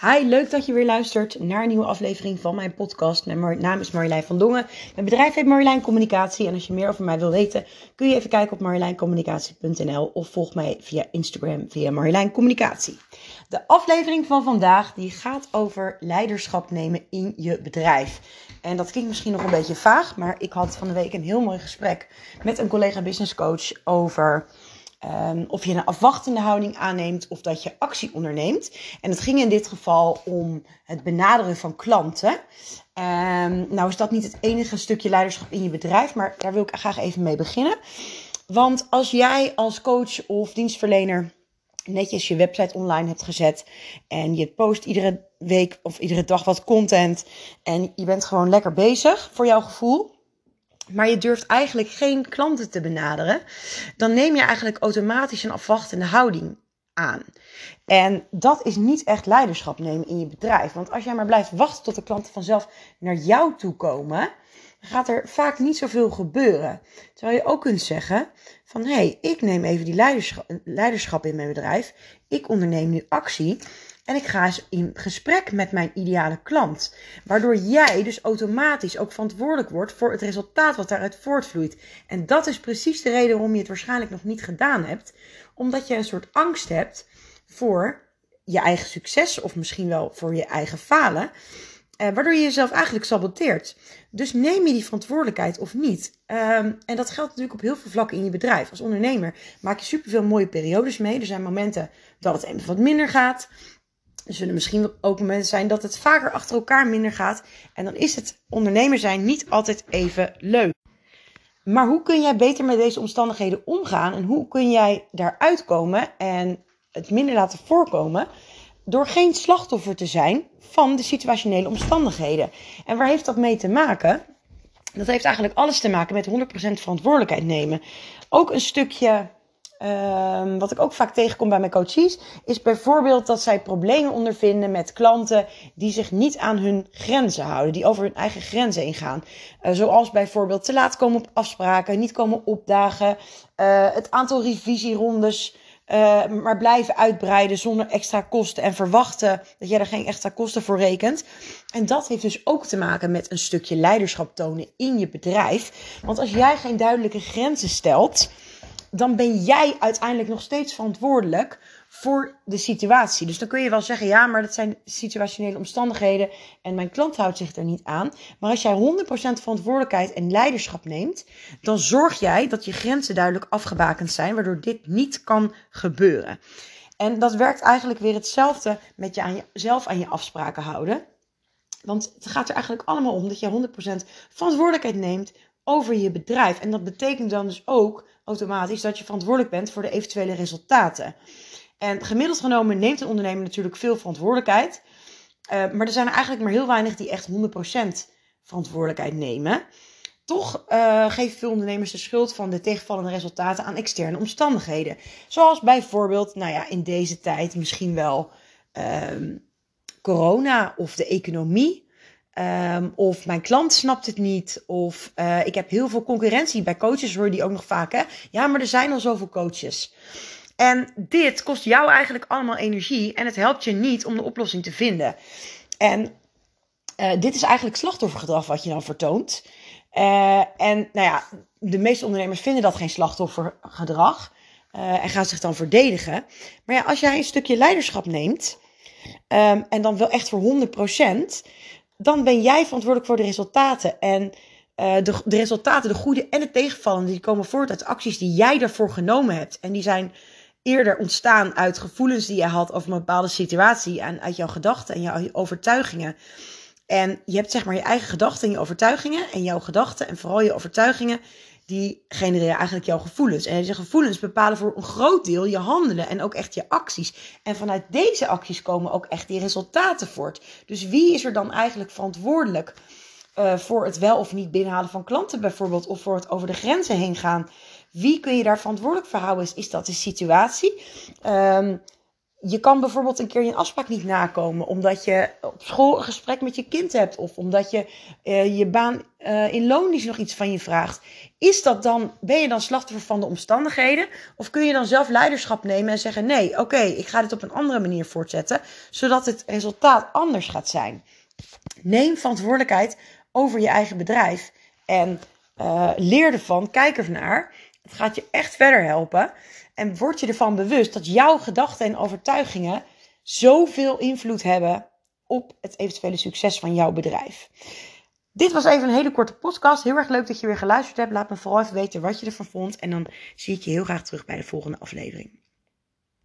Hi, leuk dat je weer luistert naar een nieuwe aflevering van mijn podcast. Mijn naam is Marjolein van Dongen. Mijn bedrijf heet Marjolein Communicatie. En als je meer over mij wil weten, kun je even kijken op marjoleincommunicatie.nl of volg mij via Instagram via Marjolein Communicatie. De aflevering van vandaag die gaat over leiderschap nemen in je bedrijf. En dat klinkt misschien nog een beetje vaag, maar ik had van de week een heel mooi gesprek met een collega business coach over Um, of je een afwachtende houding aanneemt of dat je actie onderneemt. En het ging in dit geval om het benaderen van klanten. Um, nou is dat niet het enige stukje leiderschap in je bedrijf, maar daar wil ik graag even mee beginnen. Want als jij als coach of dienstverlener netjes je website online hebt gezet en je post iedere week of iedere dag wat content en je bent gewoon lekker bezig voor jouw gevoel, maar je durft eigenlijk geen klanten te benaderen, dan neem je eigenlijk automatisch een afwachtende houding aan. En dat is niet echt leiderschap nemen in je bedrijf. Want als jij maar blijft wachten tot de klanten vanzelf naar jou toe komen, gaat er vaak niet zoveel gebeuren. Terwijl je ook kunt zeggen van hé, hey, ik neem even die leiderschap, leiderschap in mijn bedrijf. Ik onderneem nu actie. En ik ga eens in gesprek met mijn ideale klant. Waardoor jij dus automatisch ook verantwoordelijk wordt voor het resultaat wat daaruit voortvloeit. En dat is precies de reden waarom je het waarschijnlijk nog niet gedaan hebt. Omdat je een soort angst hebt voor je eigen succes of misschien wel voor je eigen falen. Eh, waardoor je jezelf eigenlijk saboteert. Dus neem je die verantwoordelijkheid of niet? Um, en dat geldt natuurlijk op heel veel vlakken in je bedrijf. Als ondernemer maak je superveel mooie periodes mee. Er zijn momenten dat het even wat minder gaat. Er zullen misschien ook momenten zijn dat het vaker achter elkaar minder gaat. En dan is het ondernemer zijn niet altijd even leuk. Maar hoe kun jij beter met deze omstandigheden omgaan? En hoe kun jij daaruit komen en het minder laten voorkomen? Door geen slachtoffer te zijn van de situationele omstandigheden. En waar heeft dat mee te maken? Dat heeft eigenlijk alles te maken met 100% verantwoordelijkheid nemen. Ook een stukje Um, wat ik ook vaak tegenkom bij mijn coaches, is bijvoorbeeld dat zij problemen ondervinden met klanten die zich niet aan hun grenzen houden, die over hun eigen grenzen ingaan. Uh, zoals bijvoorbeeld te laat komen op afspraken, niet komen opdagen, uh, het aantal revisierondes. Uh, maar blijven uitbreiden zonder extra kosten en verwachten dat jij er geen extra kosten voor rekent. En dat heeft dus ook te maken met een stukje leiderschap tonen in je bedrijf. Want als jij geen duidelijke grenzen stelt, dan ben jij uiteindelijk nog steeds verantwoordelijk voor de situatie. Dus dan kun je wel zeggen, ja, maar dat zijn situationele omstandigheden en mijn klant houdt zich er niet aan. Maar als jij 100% verantwoordelijkheid en leiderschap neemt, dan zorg jij dat je grenzen duidelijk afgebakend zijn, waardoor dit niet kan gebeuren. En dat werkt eigenlijk weer hetzelfde met je aan jezelf aan je afspraken houden. Want het gaat er eigenlijk allemaal om dat je 100% verantwoordelijkheid neemt over je bedrijf. En dat betekent dan dus ook automatisch dat je verantwoordelijk bent voor de eventuele resultaten. En gemiddeld genomen neemt een ondernemer natuurlijk veel verantwoordelijkheid. Uh, maar er zijn eigenlijk maar heel weinig die echt 100% verantwoordelijkheid nemen. Toch uh, geven veel ondernemers de schuld van de tegenvallende resultaten aan externe omstandigheden. Zoals bijvoorbeeld, nou ja, in deze tijd misschien wel uh, corona of de economie. Um, of mijn klant snapt het niet. Of uh, ik heb heel veel concurrentie. Bij coaches hoor je die ook nog vaak. Hè? Ja, maar er zijn al zoveel coaches. En dit kost jou eigenlijk allemaal energie. En het helpt je niet om de oplossing te vinden. En uh, dit is eigenlijk slachtoffergedrag wat je dan vertoont. Uh, en nou ja, de meeste ondernemers vinden dat geen slachtoffergedrag. en gaan zich dan verdedigen. Maar ja, als jij een stukje leiderschap neemt. Um, en dan wel echt voor 100% dan ben jij verantwoordelijk voor de resultaten. En de, de, resultaten, de goede en de tegenvallende, die komen voort uit acties die jij daarvoor genomen hebt. En die zijn eerder ontstaan uit gevoelens die je had over een bepaalde situatie en uit jouw gedachten en jouw overtuigingen. En je hebt zeg maar je eigen gedachten en je overtuigingen. En jouw gedachten en vooral je overtuigingen, die genereren eigenlijk jouw gevoelens. En deze gevoelens bepalen voor een groot deel je handelen en ook echt je acties. En vanuit deze acties komen ook echt die resultaten voort. Dus wie is er dan eigenlijk verantwoordelijk uh, voor het wel of niet binnenhalen van klanten bijvoorbeeld, of voor het over de grenzen heen gaan? Wie kun je daar verantwoordelijk voor houden? Is, dat de situatie? Um, je kan bijvoorbeeld een keer je afspraak niet nakomen omdat je op school een gesprek met je kind hebt of omdat je uh, je baan uh, in loondienst nog iets van je vraagt. Is dat dan, ben je dan slachtoffer van de omstandigheden? Of kun je dan zelf leiderschap nemen en zeggen: nee, oké, ik ga dit op een andere manier voortzetten, zodat het resultaat anders gaat zijn? Neem verantwoordelijkheid over je eigen bedrijf en uh, leer ervan, kijk er naar. Het gaat je echt verder helpen. En word je ervan bewust dat jouw gedachten en overtuigingen zoveel invloed hebben op het eventuele succes van jouw bedrijf. Dit was even een hele korte podcast. Heel erg leuk dat je weer geluisterd hebt. Laat me vooral even weten wat je ervan vond. En dan zie ik je heel graag terug bij de volgende aflevering.